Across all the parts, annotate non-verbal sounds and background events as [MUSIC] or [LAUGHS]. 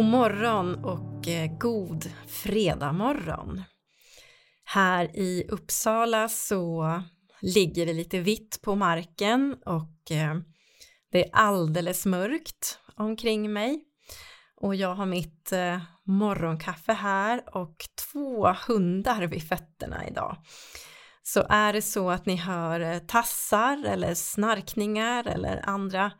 God morgon och god god fredagmorgon. Här i Uppsala så ligger det lite vitt på marken och eh, det är alldeles mörkt omkring mig. Och jag har mitt eh, morgonkaffe här och två hundar vid fötterna idag. Så är det så att ni hör tassar eller snarkningar eller andra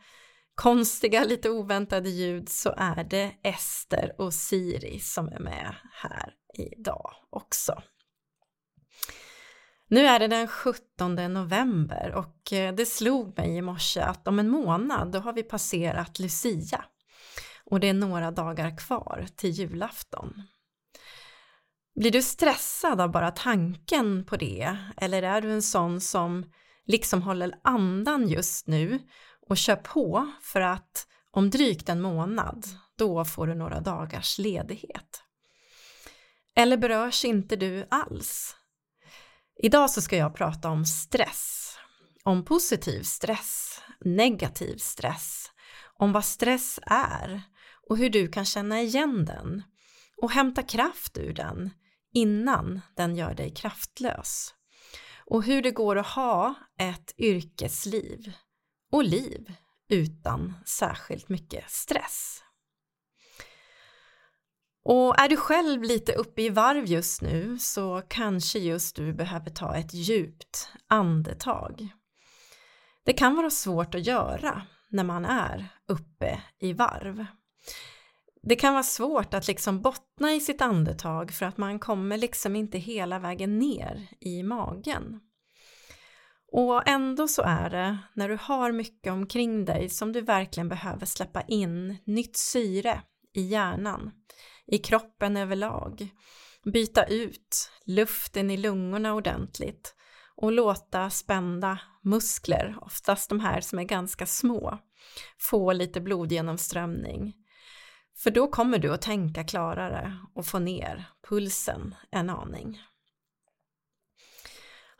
konstiga, lite oväntade ljud så är det Ester och Siri som är med här idag också. Nu är det den 17 november och eh, det slog mig i morse att om en månad då har vi passerat Lucia och det är några dagar kvar till julafton. Blir du stressad av bara tanken på det eller är du en sån som liksom håller andan just nu och kör på för att om drygt en månad, då får du några dagars ledighet. Eller berörs inte du alls? Idag så ska jag prata om stress, om positiv stress, negativ stress, om vad stress är och hur du kan känna igen den och hämta kraft ur den innan den gör dig kraftlös. Och hur det går att ha ett yrkesliv och liv utan särskilt mycket stress. Och är du själv lite uppe i varv just nu så kanske just du behöver ta ett djupt andetag. Det kan vara svårt att göra när man är uppe i varv. Det kan vara svårt att liksom bottna i sitt andetag för att man kommer liksom inte hela vägen ner i magen. Och ändå så är det när du har mycket omkring dig som du verkligen behöver släppa in nytt syre i hjärnan, i kroppen överlag, byta ut luften i lungorna ordentligt och låta spända muskler, oftast de här som är ganska små, få lite blodgenomströmning. För då kommer du att tänka klarare och få ner pulsen en aning.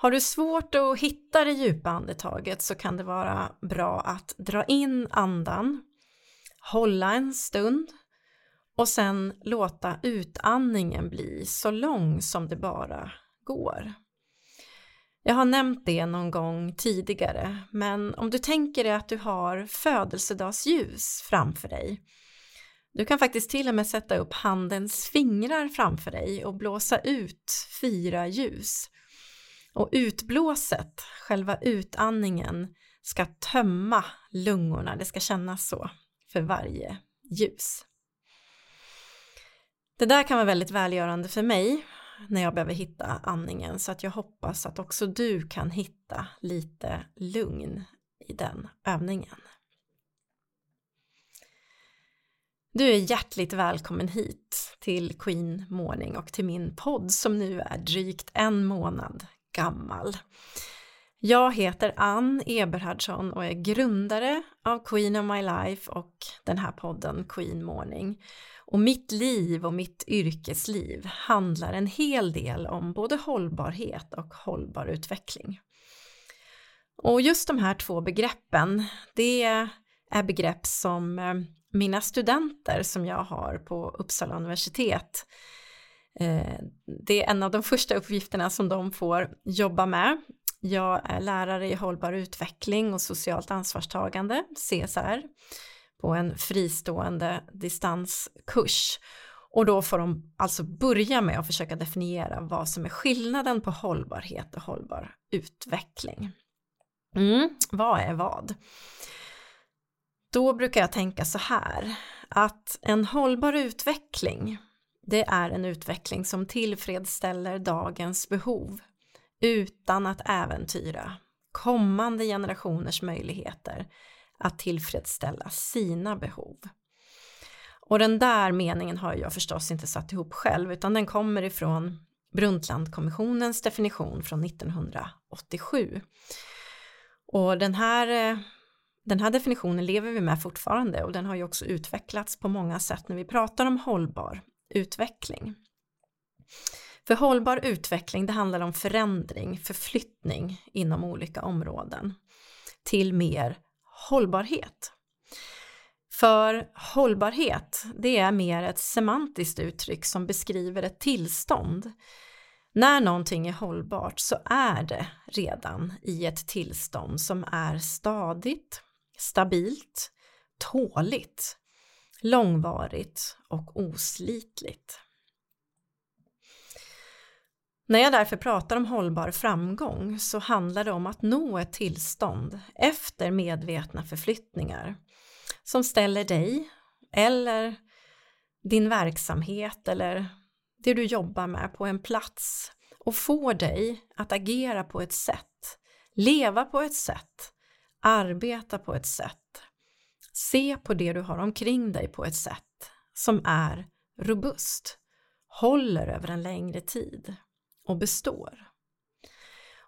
Har du svårt att hitta det djupa andetaget så kan det vara bra att dra in andan, hålla en stund och sen låta utandningen bli så lång som det bara går. Jag har nämnt det någon gång tidigare, men om du tänker dig att du har födelsedagsljus framför dig. Du kan faktiskt till och med sätta upp handens fingrar framför dig och blåsa ut fyra ljus och utblåset, själva utandningen, ska tömma lungorna, det ska kännas så för varje ljus. Det där kan vara väldigt välgörande för mig när jag behöver hitta andningen så att jag hoppas att också du kan hitta lite lugn i den övningen. Du är hjärtligt välkommen hit till Queen Morning och till min podd som nu är drygt en månad gammal. Jag heter Ann Eberhardsson och är grundare av Queen of My Life och den här podden Queen Morning. Och mitt liv och mitt yrkesliv handlar en hel del om både hållbarhet och hållbar utveckling. Och just de här två begreppen, det är begrepp som eh, mina studenter som jag har på Uppsala universitet Eh, det är en av de första uppgifterna som de får jobba med. Jag är lärare i hållbar utveckling och socialt ansvarstagande, CSR, på en fristående distanskurs. Och då får de alltså börja med att försöka definiera vad som är skillnaden på hållbarhet och hållbar utveckling. Mm, vad är vad? Då brukar jag tänka så här, att en hållbar utveckling det är en utveckling som tillfredsställer dagens behov utan att äventyra kommande generationers möjligheter att tillfredsställa sina behov. Och den där meningen har jag förstås inte satt ihop själv utan den kommer ifrån Brundtlandkommissionens definition från 1987. Och den här, eh, den här definitionen lever vi med fortfarande och den har ju också utvecklats på många sätt när vi pratar om hållbar utveckling. För hållbar utveckling det handlar om förändring, förflyttning inom olika områden till mer hållbarhet. För hållbarhet, det är mer ett semantiskt uttryck som beskriver ett tillstånd. När någonting är hållbart så är det redan i ett tillstånd som är stadigt, stabilt, tåligt, långvarigt och oslitligt. När jag därför pratar om hållbar framgång så handlar det om att nå ett tillstånd efter medvetna förflyttningar som ställer dig eller din verksamhet eller det du jobbar med på en plats och får dig att agera på ett sätt, leva på ett sätt, arbeta på ett sätt, se på det du har omkring dig på ett sätt som är robust, håller över en längre tid och består.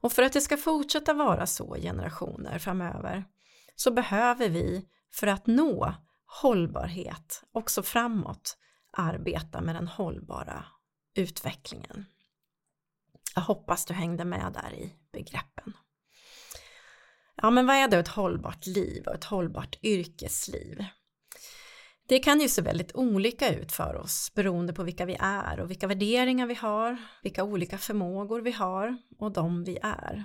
Och för att det ska fortsätta vara så generationer framöver så behöver vi för att nå hållbarhet också framåt arbeta med den hållbara utvecklingen. Jag hoppas du hängde med där i begreppen. Ja, men vad är då ett hållbart liv och ett hållbart yrkesliv? Det kan ju se väldigt olika ut för oss beroende på vilka vi är och vilka värderingar vi har, vilka olika förmågor vi har och de vi är.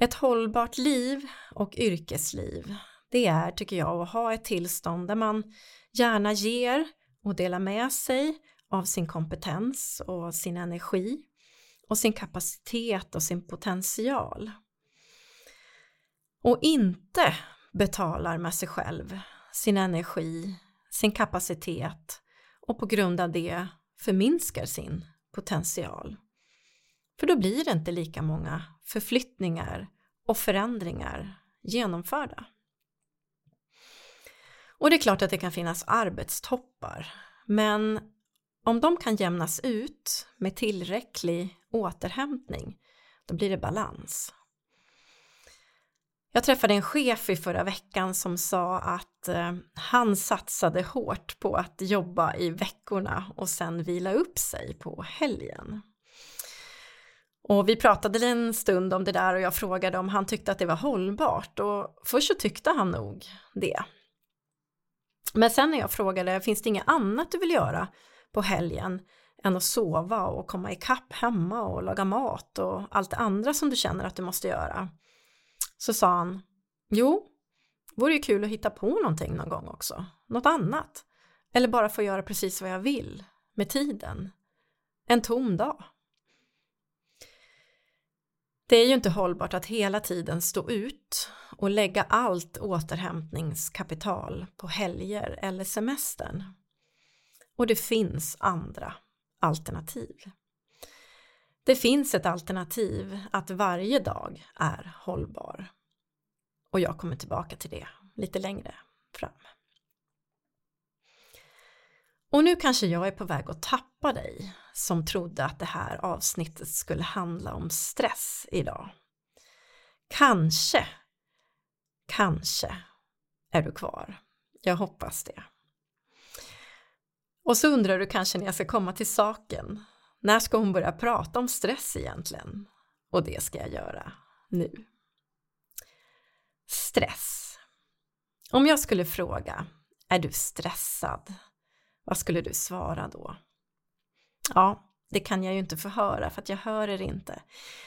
Ett hållbart liv och yrkesliv, det är tycker jag att ha ett tillstånd där man gärna ger och delar med sig av sin kompetens och sin energi och sin kapacitet och sin potential. Och inte betalar med sig själv sin energi, sin kapacitet och på grund av det förminskar sin potential. För då blir det inte lika många förflyttningar och förändringar genomförda. Och det är klart att det kan finnas arbetstoppar, men om de kan jämnas ut med tillräcklig återhämtning, då blir det balans. Jag träffade en chef i förra veckan som sa att eh, han satsade hårt på att jobba i veckorna och sen vila upp sig på helgen. Och vi pratade en stund om det där och jag frågade om han tyckte att det var hållbart och först så tyckte han nog det. Men sen när jag frågade, finns det inget annat du vill göra på helgen än att sova och komma ikapp hemma och laga mat och allt det andra som du känner att du måste göra? Så sa han, jo, vore ju kul att hitta på någonting någon gång också, något annat. Eller bara få göra precis vad jag vill med tiden. En tom dag. Det är ju inte hållbart att hela tiden stå ut och lägga allt återhämtningskapital på helger eller semestern. Och det finns andra alternativ. Det finns ett alternativ att varje dag är hållbar. Och jag kommer tillbaka till det lite längre fram. Och nu kanske jag är på väg att tappa dig som trodde att det här avsnittet skulle handla om stress idag. Kanske, kanske är du kvar. Jag hoppas det. Och så undrar du kanske när jag ska komma till saken. När ska hon börja prata om stress egentligen? Och det ska jag göra nu. Stress. Om jag skulle fråga, är du stressad? Vad skulle du svara då? Ja, det kan jag ju inte få höra för att jag hör er inte.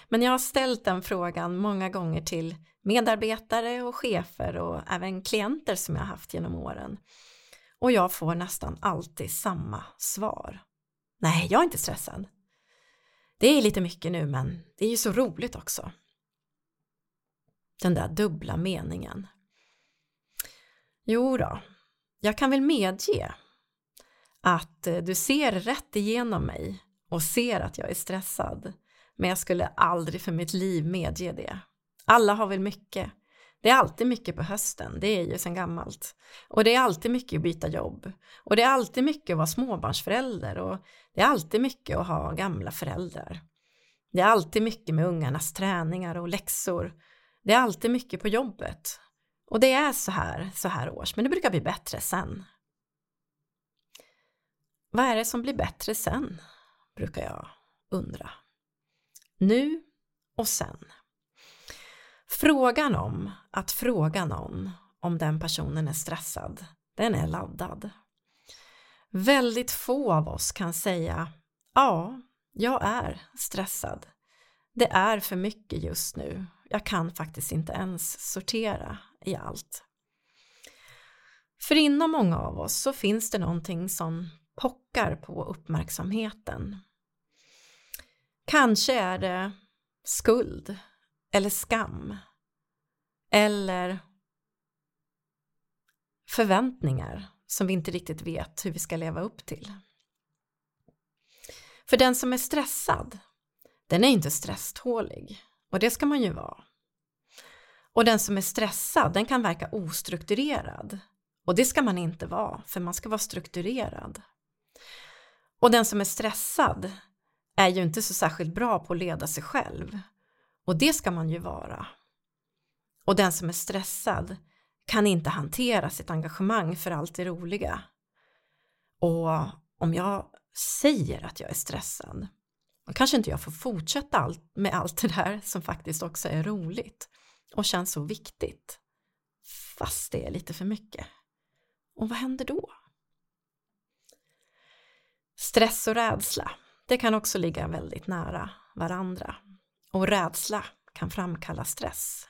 Men jag har ställt den frågan många gånger till medarbetare och chefer och även klienter som jag haft genom åren. Och jag får nästan alltid samma svar. Nej, jag är inte stressad. Det är lite mycket nu men det är ju så roligt också. Den där dubbla meningen. Jo då, jag kan väl medge att eh, du ser rätt igenom mig och ser att jag är stressad. Men jag skulle aldrig för mitt liv medge det. Alla har väl mycket. Det är alltid mycket på hösten, det är ju sedan gammalt. Och det är alltid mycket att byta jobb. Och det är alltid mycket att vara småbarnsförälder och det är alltid mycket att ha gamla föräldrar. Det är alltid mycket med ungarnas träningar och läxor. Det är alltid mycket på jobbet. Och det är så här, så här års, men det brukar bli bättre sen. Vad är det som blir bättre sen? Brukar jag undra. Nu och sen. Frågan om att fråga någon om den personen är stressad, den är laddad. Väldigt få av oss kan säga ja, jag är stressad. Det är för mycket just nu. Jag kan faktiskt inte ens sortera i allt. För inom många av oss så finns det någonting som pockar på uppmärksamheten. Kanske är det skuld eller skam eller förväntningar som vi inte riktigt vet hur vi ska leva upp till. För den som är stressad, den är inte stresstålig och det ska man ju vara. Och den som är stressad, den kan verka ostrukturerad och det ska man inte vara, för man ska vara strukturerad. Och den som är stressad är ju inte så särskilt bra på att leda sig själv och det ska man ju vara. Och den som är stressad kan inte hantera sitt engagemang för allt det roliga. Och om jag säger att jag är stressad, då kanske inte jag får fortsätta allt, med allt det där som faktiskt också är roligt och känns så viktigt. Fast det är lite för mycket. Och vad händer då? Stress och rädsla, det kan också ligga väldigt nära varandra. Och rädsla kan framkalla stress.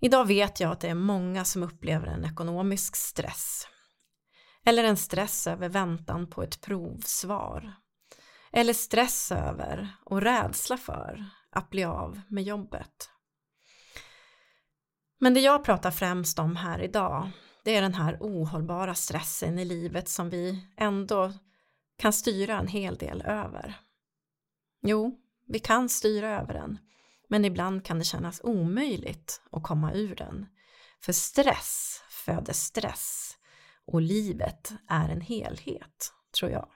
Idag vet jag att det är många som upplever en ekonomisk stress. Eller en stress över väntan på ett provsvar. Eller stress över och rädsla för att bli av med jobbet. Men det jag pratar främst om här idag, det är den här ohållbara stressen i livet som vi ändå kan styra en hel del över. Jo, vi kan styra över den, men ibland kan det kännas omöjligt att komma ur den. För stress föder stress och livet är en helhet, tror jag.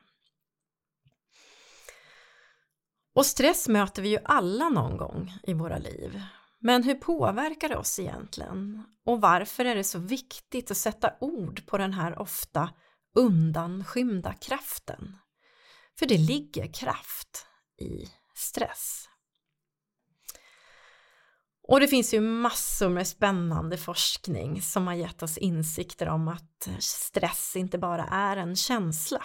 Och stress möter vi ju alla någon gång i våra liv. Men hur påverkar det oss egentligen? Och varför är det så viktigt att sätta ord på den här ofta undanskymda kraften? För det ligger kraft i stress. Och det finns ju massor med spännande forskning som har gett oss insikter om att stress inte bara är en känsla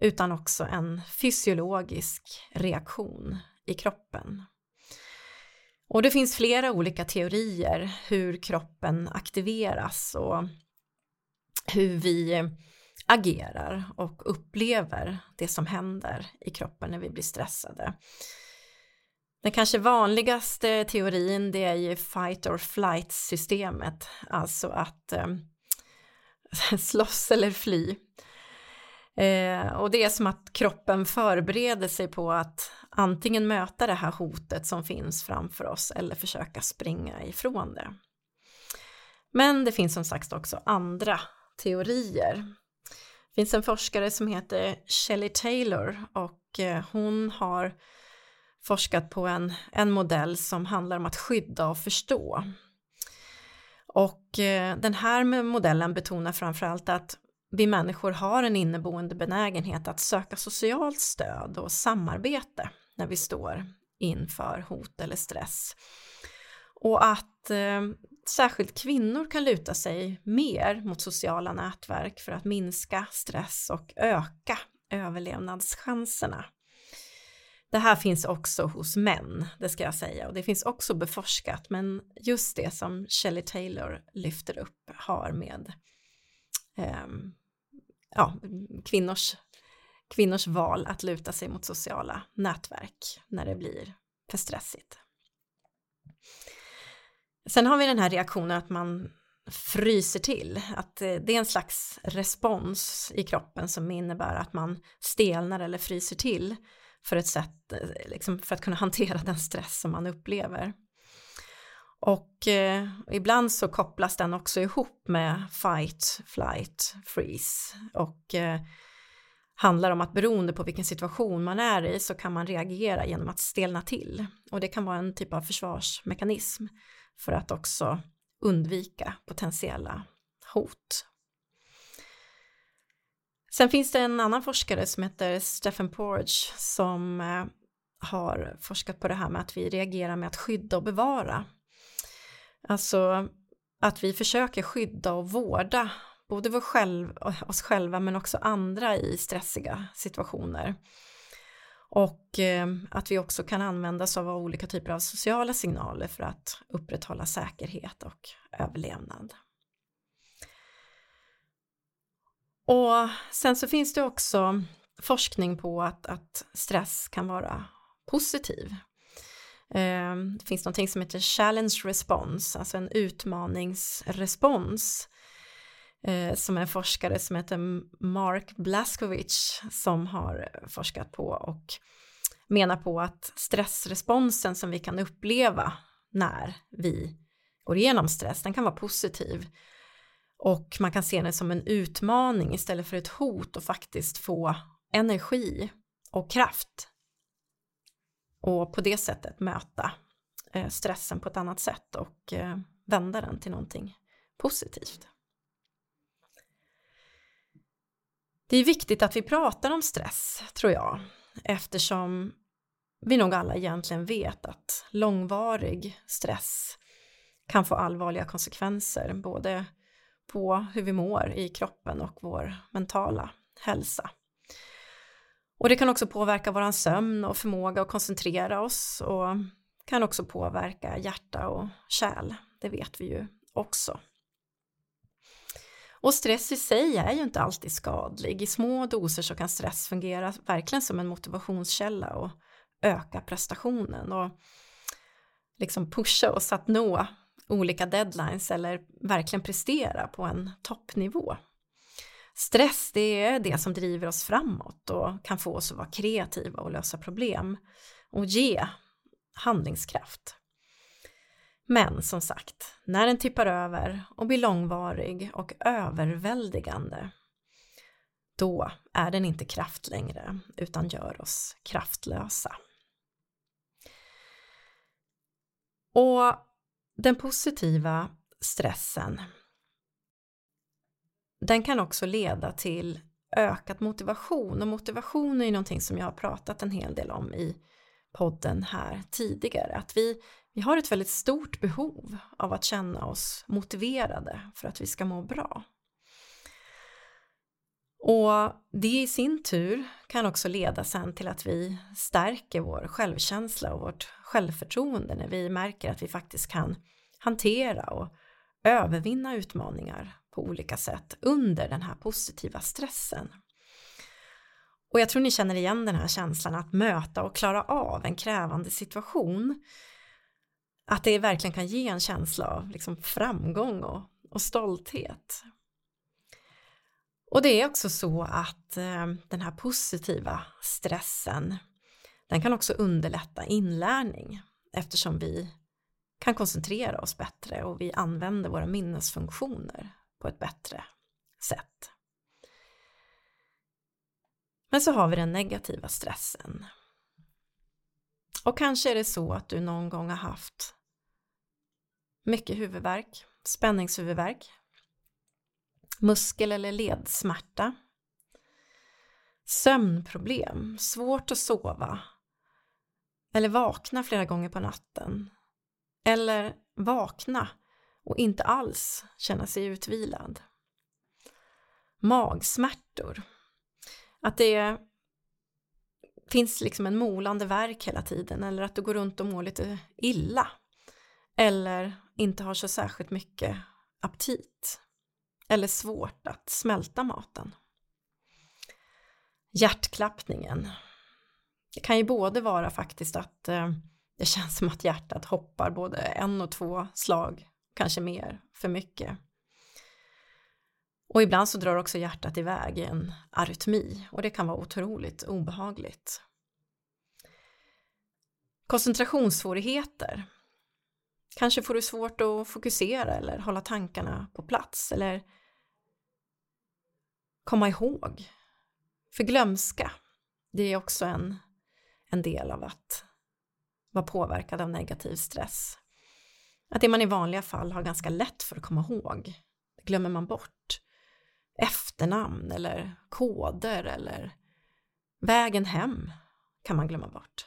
utan också en fysiologisk reaktion i kroppen. Och det finns flera olika teorier hur kroppen aktiveras och hur vi agerar och upplever det som händer i kroppen när vi blir stressade. Den kanske vanligaste teorin det är ju fight or flight systemet, alltså att eh, [LAUGHS] slåss eller fly. Eh, och det är som att kroppen förbereder sig på att antingen möta det här hotet som finns framför oss eller försöka springa ifrån det. Men det finns som sagt också andra teorier. Det finns en forskare som heter Shelley Taylor och eh, hon har forskat på en, en modell som handlar om att skydda och förstå. Och eh, den här modellen betonar framförallt att vi människor har en inneboende benägenhet att söka socialt stöd och samarbete när vi står inför hot eller stress. Och att eh, särskilt kvinnor kan luta sig mer mot sociala nätverk för att minska stress och öka överlevnadschanserna. Det här finns också hos män, det ska jag säga, och det finns också beforskat, men just det som Shelley Taylor lyfter upp har med eh, ja, kvinnors, kvinnors val att luta sig mot sociala nätverk när det blir för stressigt. Sen har vi den här reaktionen att man fryser till, att eh, det är en slags respons i kroppen som innebär att man stelnar eller fryser till för ett sätt, eh, liksom för att kunna [LAUGHS] hantera den stress som man upplever. Och eh, ibland så kopplas den också ihop med fight, flight, freeze. Och eh, handlar om att beroende på vilken situation man är i så kan man reagera genom att stelna till. Och det kan vara en typ av försvarsmekanism för att också undvika potentiella hot. Sen finns det en annan forskare som heter Stephen Porge som eh, har forskat på det här med att vi reagerar med att skydda och bevara. Alltså att vi försöker skydda och vårda både vår själv, oss själva men också andra i stressiga situationer. Och eh, att vi också kan använda oss av olika typer av sociala signaler för att upprätthålla säkerhet och överlevnad. Och sen så finns det också forskning på att, att stress kan vara positiv. Eh, det finns någonting som heter challenge response, alltså en utmaningsrespons eh, som en forskare som heter Mark Blaskovic som har forskat på och menar på att stressresponsen som vi kan uppleva när vi går igenom stress, den kan vara positiv och man kan se den som en utmaning istället för ett hot och faktiskt få energi och kraft och på det sättet möta eh, stressen på ett annat sätt och eh, vända den till någonting positivt. Det är viktigt att vi pratar om stress, tror jag, eftersom vi nog alla egentligen vet att långvarig stress kan få allvarliga konsekvenser både på hur vi mår i kroppen och vår mentala hälsa. Och det kan också påverka våran sömn och förmåga att koncentrera oss och kan också påverka hjärta och kärl, det vet vi ju också. Och stress i sig är ju inte alltid skadlig. I små doser så kan stress fungera verkligen som en motivationskälla och öka prestationen och liksom pusha oss att nå olika deadlines eller verkligen prestera på en toppnivå. Stress det är det som driver oss framåt och kan få oss att vara kreativa och lösa problem och ge handlingskraft. Men som sagt, när den tippar över och blir långvarig och överväldigande, då är den inte kraft längre utan gör oss kraftlösa. Och den positiva stressen, den kan också leda till ökad motivation och motivation är ju någonting som jag har pratat en hel del om i podden här tidigare, att vi vi har ett väldigt stort behov av att känna oss motiverade för att vi ska må bra. Och det i sin tur kan också leda sen till att vi stärker vår självkänsla och vårt självförtroende när vi märker att vi faktiskt kan hantera och övervinna utmaningar på olika sätt under den här positiva stressen. Och jag tror ni känner igen den här känslan att möta och klara av en krävande situation att det verkligen kan ge en känsla av liksom framgång och, och stolthet. Och det är också så att eh, den här positiva stressen den kan också underlätta inlärning eftersom vi kan koncentrera oss bättre och vi använder våra minnesfunktioner på ett bättre sätt. Men så har vi den negativa stressen. Och kanske är det så att du någon gång har haft mycket huvudvärk, spänningshuvudvärk, muskel eller ledsmärta, sömnproblem, svårt att sova eller vakna flera gånger på natten eller vakna och inte alls känna sig utvilad. Magsmärtor, att det finns liksom en molande verk hela tiden eller att du går runt och mår lite illa eller inte har så särskilt mycket aptit eller svårt att smälta maten. Hjärtklappningen. Det kan ju både vara faktiskt att eh, det känns som att hjärtat hoppar både en och två slag, kanske mer, för mycket. Och ibland så drar också hjärtat iväg i en arytmi och det kan vara otroligt obehagligt. Koncentrationssvårigheter Kanske får du svårt att fokusera eller hålla tankarna på plats eller komma ihåg. För glömska, det är också en, en del av att vara påverkad av negativ stress. Att det man i vanliga fall har ganska lätt för att komma ihåg, det glömmer man bort. Efternamn eller koder eller vägen hem kan man glömma bort.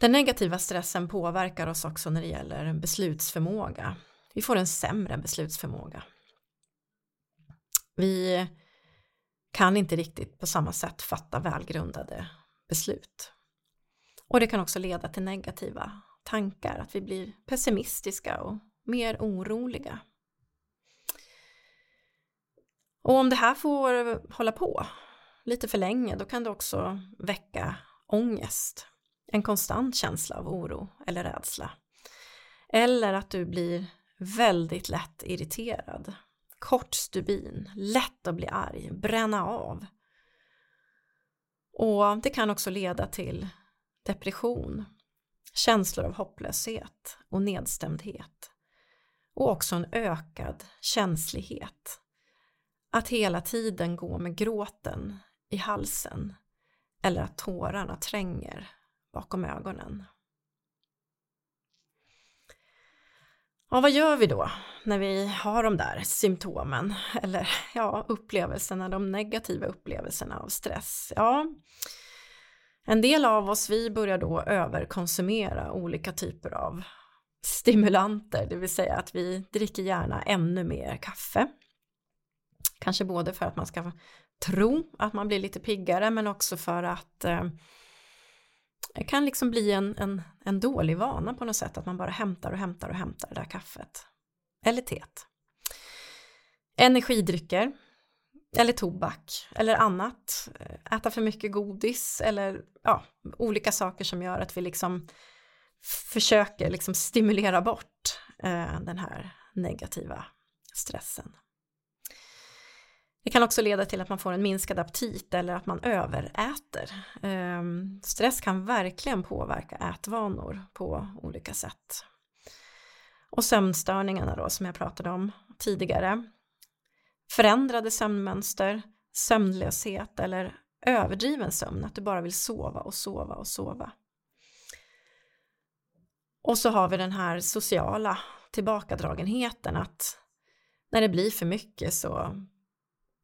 Den negativa stressen påverkar oss också när det gäller beslutsförmåga. Vi får en sämre beslutsförmåga. Vi kan inte riktigt på samma sätt fatta välgrundade beslut. Och det kan också leda till negativa tankar, att vi blir pessimistiska och mer oroliga. Och om det här får hålla på lite för länge, då kan det också väcka ångest, en konstant känsla av oro eller rädsla. Eller att du blir väldigt lätt irriterad, kort stubin, lätt att bli arg, bränna av. Och det kan också leda till depression, känslor av hopplöshet och nedstämdhet och också en ökad känslighet. Att hela tiden gå med gråten i halsen eller att tårarna tränger bakom ögonen. Ja, vad gör vi då när vi har de där symptomen eller ja, upplevelserna, de negativa upplevelserna av stress? Ja, en del av oss, vi börjar då överkonsumera olika typer av stimulanter, det vill säga att vi dricker gärna ännu mer kaffe. Kanske både för att man ska tro att man blir lite piggare men också för att eh, det kan liksom bli en, en, en dålig vana på något sätt att man bara hämtar och hämtar och hämtar det där kaffet. Eller teet. Energidrycker eller tobak eller annat. Äta för mycket godis eller ja, olika saker som gör att vi liksom försöker liksom stimulera bort eh, den här negativa stressen. Det kan också leda till att man får en minskad aptit eller att man överäter. Ehm, stress kan verkligen påverka ätvanor på olika sätt. Och sömnstörningarna då som jag pratade om tidigare förändrade sömnmönster, sömnlöshet eller överdriven sömn, att du bara vill sova och sova och sova. Och så har vi den här sociala tillbakadragenheten att när det blir för mycket så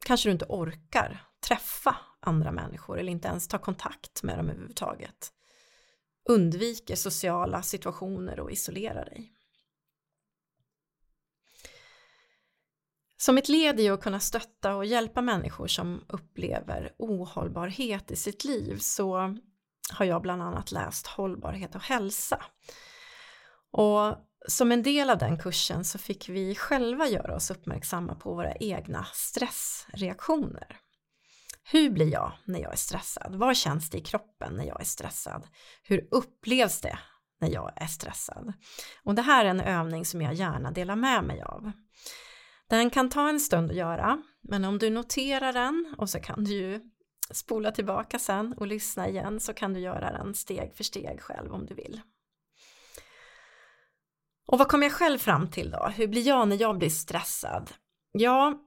kanske du inte orkar träffa andra människor eller inte ens ta kontakt med dem överhuvudtaget. Undviker sociala situationer och isolerar dig. Som ett led i att kunna stötta och hjälpa människor som upplever ohållbarhet i sitt liv så har jag bland annat läst Hållbarhet och hälsa. Och som en del av den kursen så fick vi själva göra oss uppmärksamma på våra egna stressreaktioner. Hur blir jag när jag är stressad? Vad känns det i kroppen när jag är stressad? Hur upplevs det när jag är stressad? Och det här är en övning som jag gärna delar med mig av. Den kan ta en stund att göra, men om du noterar den och så kan du ju spola tillbaka sen och lyssna igen så kan du göra den steg för steg själv om du vill. Och vad kommer jag själv fram till då? Hur blir jag när jag blir stressad? Ja,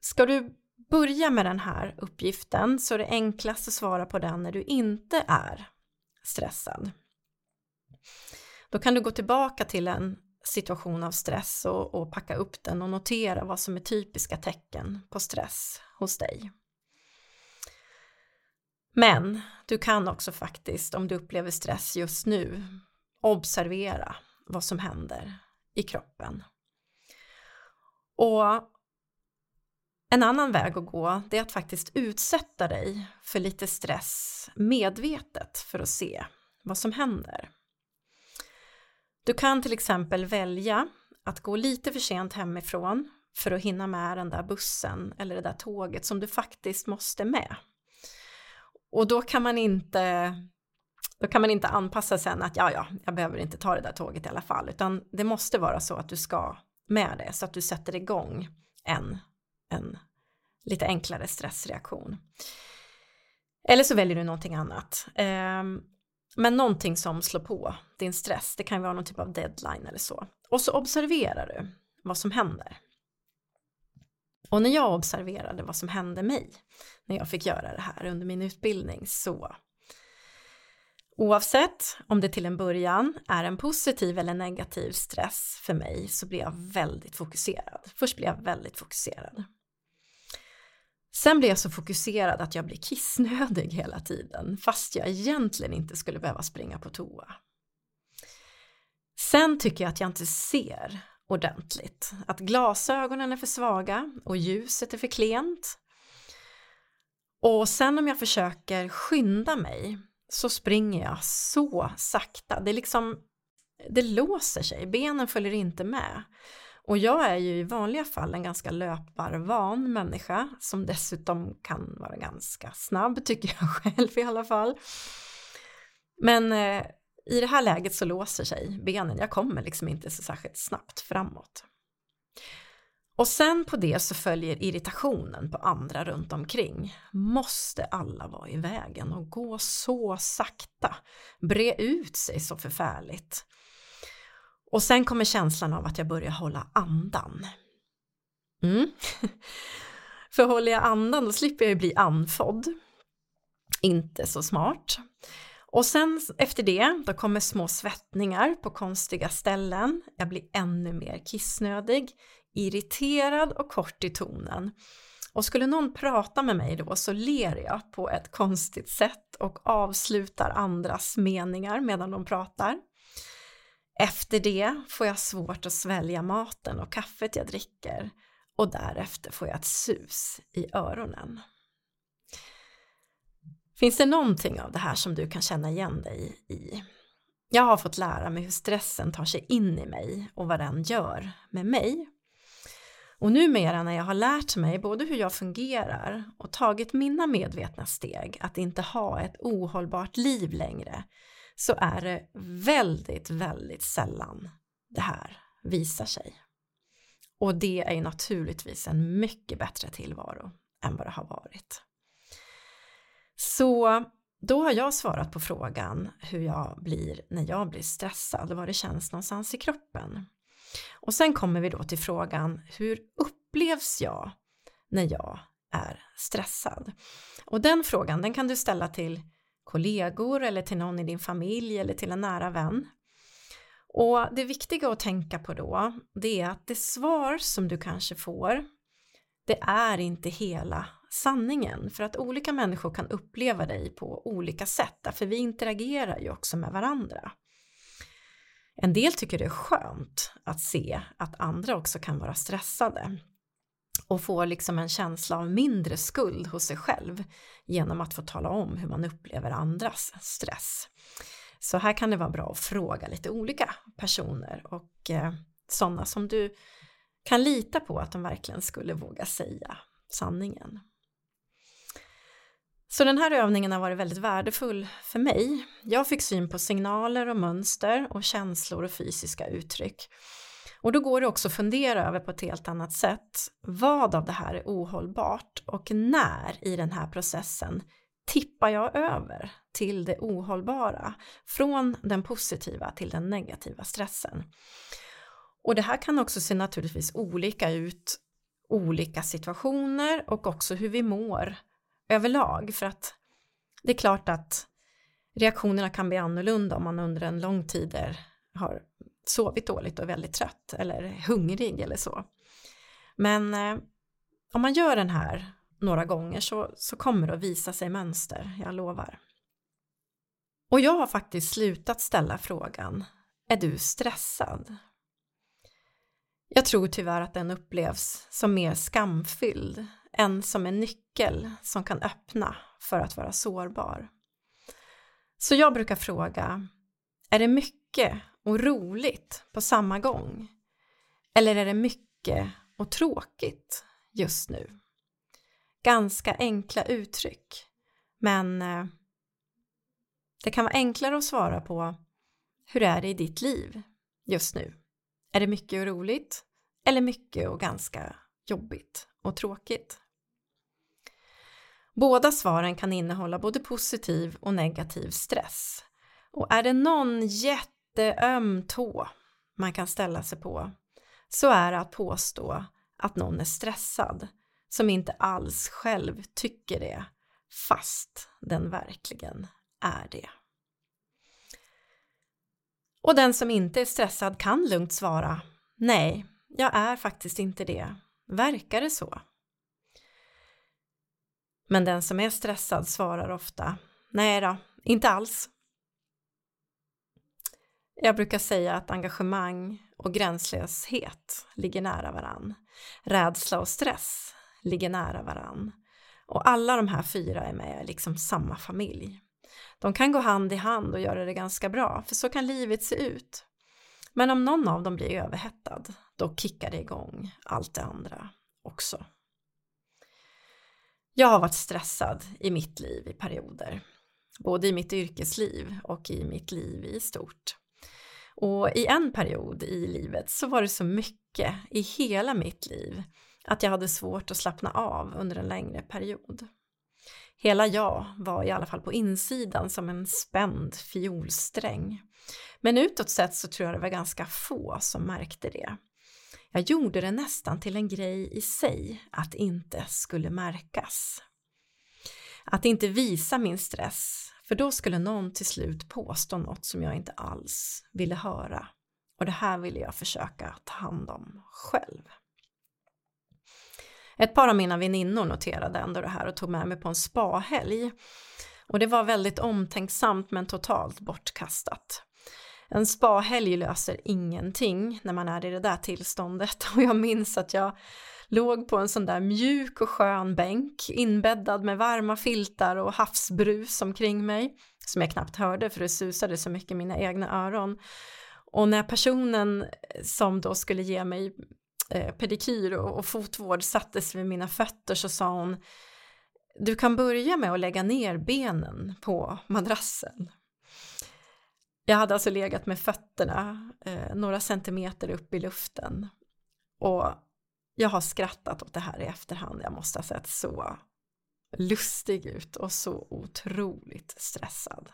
ska du börja med den här uppgiften så är det enklast att svara på den när du inte är stressad. Då kan du gå tillbaka till en situation av stress och, och packa upp den och notera vad som är typiska tecken på stress hos dig. Men du kan också faktiskt, om du upplever stress just nu, observera vad som händer i kroppen. Och en annan väg att gå det är att faktiskt utsätta dig för lite stress medvetet för att se vad som händer. Du kan till exempel välja att gå lite för sent hemifrån för att hinna med den där bussen eller det där tåget som du faktiskt måste med. Och då kan man inte då kan man inte anpassa sen att ja, ja, jag behöver inte ta det där tåget i alla fall, utan det måste vara så att du ska med det så att du sätter igång en, en lite enklare stressreaktion. Eller så väljer du någonting annat. Ehm, men någonting som slår på din stress, det kan vara någon typ av deadline eller så. Och så observerar du vad som händer. Och när jag observerade vad som hände mig när jag fick göra det här under min utbildning så Oavsett om det till en början är en positiv eller negativ stress för mig så blir jag väldigt fokuserad. Först blir jag väldigt fokuserad. Sen blir jag så fokuserad att jag blir kissnödig hela tiden fast jag egentligen inte skulle behöva springa på toa. Sen tycker jag att jag inte ser ordentligt, att glasögonen är för svaga och ljuset är för klent. Och sen om jag försöker skynda mig så springer jag så sakta, det är liksom det låser sig, benen följer inte med. Och jag är ju i vanliga fall en ganska löparvan människa som dessutom kan vara ganska snabb [LAUGHS] tycker jag själv i alla fall. Men eh, i det här läget så låser sig benen, jag kommer liksom inte så särskilt snabbt framåt. Och sen på det så följer irritationen på andra runt omkring. Måste alla vara i vägen och gå så sakta? Bre ut sig så förfärligt. Och sen kommer känslan av att jag börjar hålla andan. Mm. [LAUGHS] För håller jag andan då slipper jag ju bli andfådd. Inte så smart. Och sen efter det, då kommer små svettningar på konstiga ställen. Jag blir ännu mer kissnödig, irriterad och kort i tonen. Och skulle någon prata med mig då så ler jag på ett konstigt sätt och avslutar andras meningar medan de pratar. Efter det får jag svårt att svälja maten och kaffet jag dricker och därefter får jag ett sus i öronen. Finns det någonting av det här som du kan känna igen dig i? Jag har fått lära mig hur stressen tar sig in i mig och vad den gör med mig. Och numera när jag har lärt mig både hur jag fungerar och tagit mina medvetna steg att inte ha ett ohållbart liv längre så är det väldigt, väldigt sällan det här visar sig. Och det är ju naturligtvis en mycket bättre tillvaro än vad det har varit. Så då har jag svarat på frågan hur jag blir när jag blir stressad och vad det känns någonstans i kroppen. Och sen kommer vi då till frågan hur upplevs jag när jag är stressad? Och den frågan den kan du ställa till kollegor eller till någon i din familj eller till en nära vän. Och det viktiga att tänka på då, det är att det svar som du kanske får, det är inte hela sanningen för att olika människor kan uppleva dig på olika sätt, för vi interagerar ju också med varandra. En del tycker det är skönt att se att andra också kan vara stressade och får liksom en känsla av mindre skuld hos sig själv genom att få tala om hur man upplever andras stress. Så här kan det vara bra att fråga lite olika personer och eh, sådana som du kan lita på att de verkligen skulle våga säga sanningen. Så den här övningen har varit väldigt värdefull för mig. Jag fick syn på signaler och mönster och känslor och fysiska uttryck och då går det också att fundera över på ett helt annat sätt. Vad av det här är ohållbart och när i den här processen tippar jag över till det ohållbara från den positiva till den negativa stressen. Och det här kan också se naturligtvis olika ut olika situationer och också hur vi mår överlag för att det är klart att reaktionerna kan bli annorlunda om man under en lång tid har sovit dåligt och är väldigt trött eller hungrig eller så. Men eh, om man gör den här några gånger så, så kommer det att visa sig mönster, jag lovar. Och jag har faktiskt slutat ställa frågan, är du stressad? Jag tror tyvärr att den upplevs som mer skamfylld en som en nyckel som kan öppna för att vara sårbar. Så jag brukar fråga, är det mycket och roligt på samma gång? Eller är det mycket och tråkigt just nu? Ganska enkla uttryck, men eh, det kan vara enklare att svara på hur är det i ditt liv just nu? Är det mycket och roligt eller mycket och ganska jobbigt och tråkigt? Båda svaren kan innehålla både positiv och negativ stress. Och är det någon jätteöm tå man kan ställa sig på så är det att påstå att någon är stressad som inte alls själv tycker det fast den verkligen är det. Och den som inte är stressad kan lugnt svara Nej, jag är faktiskt inte det. Verkar det så? Men den som är stressad svarar ofta Nej då, inte alls. Jag brukar säga att engagemang och gränslöshet ligger nära varann. Rädsla och stress ligger nära varann. Och alla de här fyra är med i liksom samma familj. De kan gå hand i hand och göra det ganska bra, för så kan livet se ut. Men om någon av dem blir överhettad, då kickar det igång allt det andra också. Jag har varit stressad i mitt liv i perioder, både i mitt yrkesliv och i mitt liv i stort. Och i en period i livet så var det så mycket i hela mitt liv att jag hade svårt att slappna av under en längre period. Hela jag var i alla fall på insidan som en spänd fiolsträng. Men utåt sett så tror jag det var ganska få som märkte det. Jag gjorde det nästan till en grej i sig att inte skulle märkas. Att inte visa min stress, för då skulle någon till slut påstå något som jag inte alls ville höra. Och det här ville jag försöka ta hand om själv. Ett par av mina väninnor noterade ändå det här och tog med mig på en spahelg. Och det var väldigt omtänksamt men totalt bortkastat. En spahelg löser ingenting när man är i det där tillståndet [LAUGHS] och jag minns att jag låg på en sån där mjuk och skön bänk inbäddad med varma filtar och havsbrus omkring mig som jag knappt hörde för det susade så mycket i mina egna öron. Och när personen som då skulle ge mig eh, pedikyr och, och fotvård sattes vid mina fötter så sa hon du kan börja med att lägga ner benen på madrassen. Jag hade alltså legat med fötterna eh, några centimeter upp i luften och jag har skrattat åt det här i efterhand. Jag måste ha sett så lustig ut och så otroligt stressad.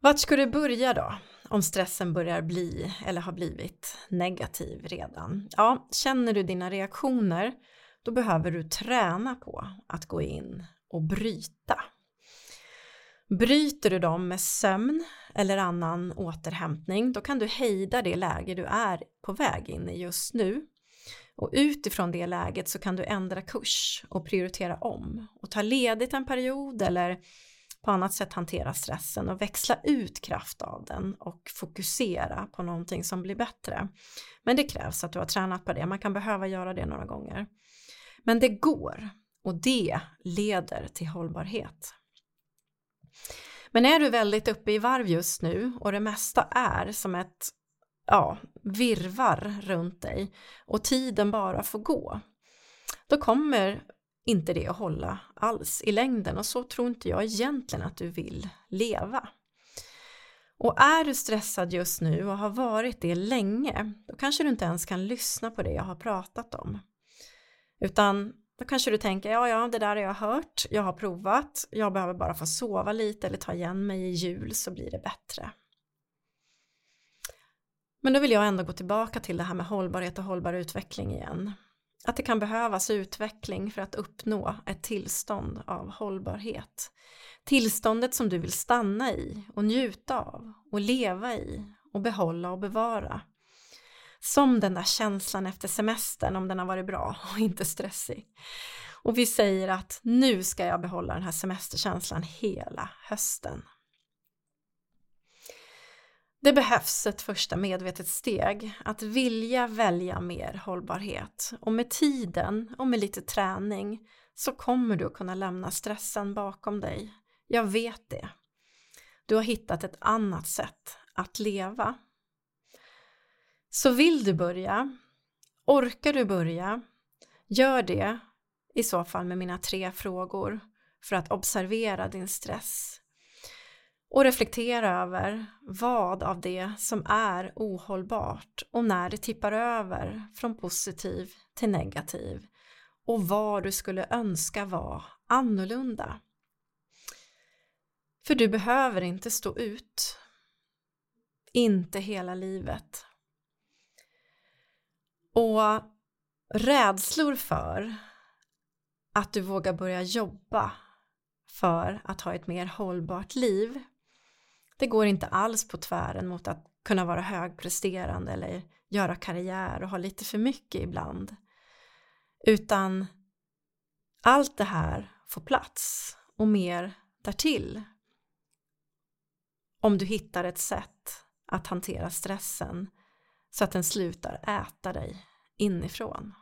Vart ska du börja då? Om stressen börjar bli eller har blivit negativ redan. Ja, känner du dina reaktioner då behöver du träna på att gå in och bryta. Bryter du dem med sömn eller annan återhämtning då kan du hejda det läge du är på väg in i just nu. Och utifrån det läget så kan du ändra kurs och prioritera om och ta ledigt en period eller på annat sätt hantera stressen och växla ut kraft av den och fokusera på någonting som blir bättre. Men det krävs att du har tränat på det, man kan behöva göra det några gånger. Men det går och det leder till hållbarhet. Men är du väldigt uppe i varv just nu och det mesta är som ett ja, virvar runt dig och tiden bara får gå, då kommer inte det att hålla alls i längden och så tror inte jag egentligen att du vill leva. Och är du stressad just nu och har varit det länge, då kanske du inte ens kan lyssna på det jag har pratat om. Utan då kanske du tänker, ja ja, det där har jag hört, jag har provat, jag behöver bara få sova lite eller ta igen mig i jul så blir det bättre. Men då vill jag ändå gå tillbaka till det här med hållbarhet och hållbar utveckling igen. Att det kan behövas utveckling för att uppnå ett tillstånd av hållbarhet. Tillståndet som du vill stanna i och njuta av och leva i och behålla och bevara. Som den där känslan efter semestern om den har varit bra och inte stressig. Och vi säger att nu ska jag behålla den här semesterkänslan hela hösten. Det behövs ett första medvetet steg, att vilja välja mer hållbarhet. Och med tiden och med lite träning så kommer du att kunna lämna stressen bakom dig. Jag vet det. Du har hittat ett annat sätt att leva. Så vill du börja, orkar du börja, gör det i så fall med mina tre frågor för att observera din stress och reflektera över vad av det som är ohållbart och när det tippar över från positiv till negativ och vad du skulle önska var annorlunda. För du behöver inte stå ut. Inte hela livet. Och rädslor för att du vågar börja jobba för att ha ett mer hållbart liv det går inte alls på tvären mot att kunna vara högpresterande eller göra karriär och ha lite för mycket ibland. utan allt det här får plats och mer därtill. Om du hittar ett sätt att hantera stressen så att den slutar äta dig inifrån.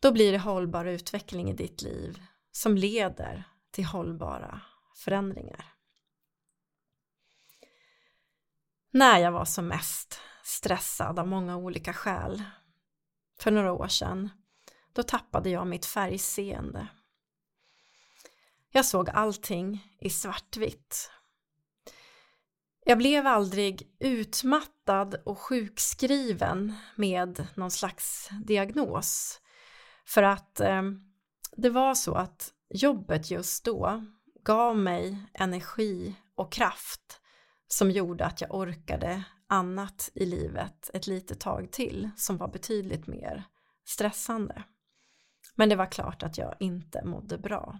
Då blir det hållbar utveckling i ditt liv som leder till hållbara förändringar. När jag var som mest stressad av många olika skäl för några år sedan, då tappade jag mitt färgseende. Jag såg allting i svartvitt. Jag blev aldrig utmattad och sjukskriven med någon slags diagnos. För att eh, det var så att jobbet just då gav mig energi och kraft som gjorde att jag orkade annat i livet ett litet tag till som var betydligt mer stressande. Men det var klart att jag inte mådde bra.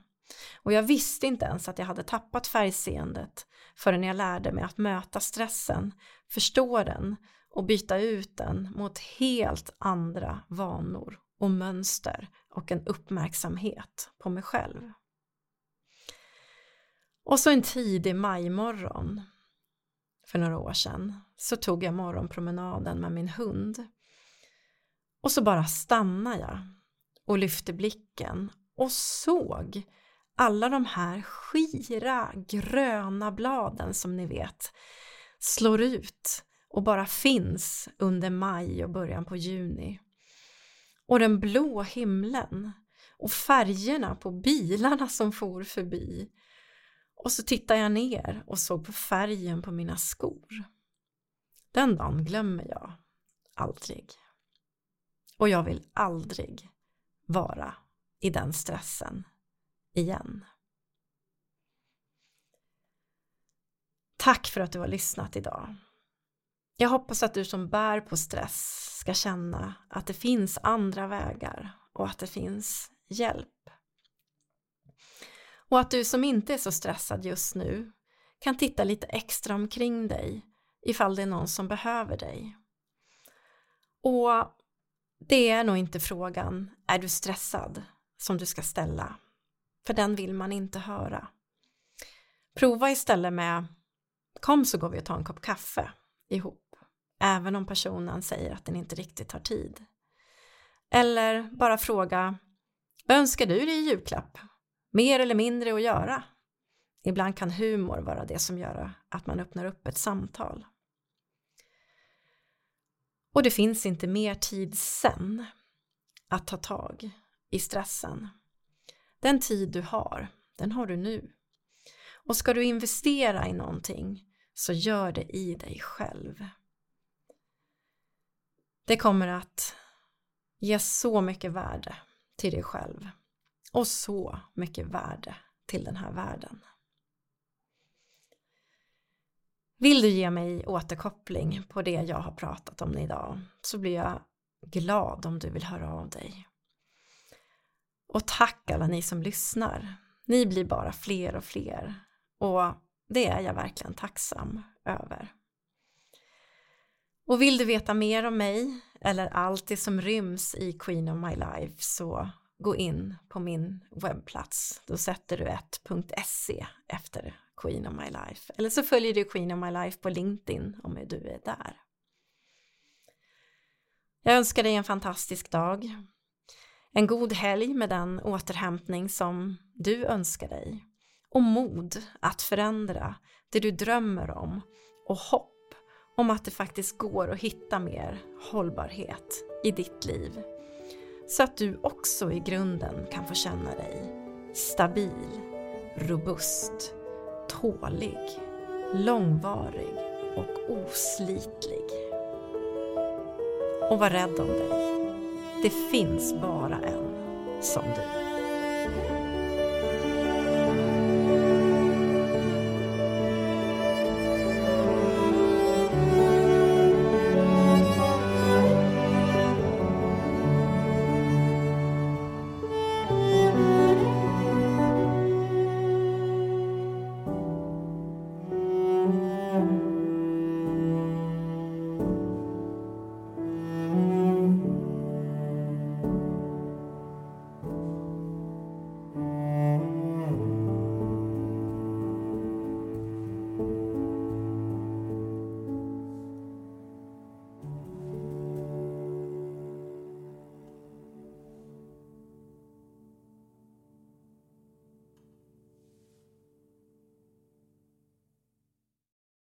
Och jag visste inte ens att jag hade tappat färgseendet förrän jag lärde mig att möta stressen, förstå den och byta ut den mot helt andra vanor och mönster och en uppmärksamhet på mig själv. Och så en tidig majmorgon för några år sedan så tog jag morgonpromenaden med min hund. Och så bara stannade jag och lyfte blicken och såg alla de här skira gröna bladen som ni vet slår ut och bara finns under maj och början på juni. Och den blå himlen och färgerna på bilarna som for förbi och så tittade jag ner och såg på färgen på mina skor. Den dagen glömmer jag aldrig. Och jag vill aldrig vara i den stressen igen. Tack för att du har lyssnat idag. Jag hoppas att du som bär på stress ska känna att det finns andra vägar och att det finns hjälp. Och att du som inte är så stressad just nu kan titta lite extra omkring dig ifall det är någon som behöver dig. Och det är nog inte frågan är du stressad som du ska ställa. För den vill man inte höra. Prova istället med kom så går vi och tar en kopp kaffe ihop. Även om personen säger att den inte riktigt har tid. Eller bara fråga vad önskar du dig i julklapp? mer eller mindre att göra. Ibland kan humor vara det som gör att man öppnar upp ett samtal. Och det finns inte mer tid sen att ta tag i stressen. Den tid du har, den har du nu. Och ska du investera i någonting så gör det i dig själv. Det kommer att ge så mycket värde till dig själv och så mycket värde till den här världen. Vill du ge mig återkoppling på det jag har pratat om idag så blir jag glad om du vill höra av dig. Och tack alla ni som lyssnar. Ni blir bara fler och fler och det är jag verkligen tacksam över. Och vill du veta mer om mig eller allt det som ryms i Queen of My Life så gå in på min webbplats. Då sätter du ett .se efter Queen of My Life. Eller så följer du Queen of My Life på LinkedIn om du är där. Jag önskar dig en fantastisk dag. En god helg med den återhämtning som du önskar dig. Och mod att förändra det du drömmer om. Och hopp om att det faktiskt går att hitta mer hållbarhet i ditt liv så att du också i grunden kan få känna dig stabil, robust, tålig, långvarig och oslitlig. Och var rädd om dig. Det finns bara en som du.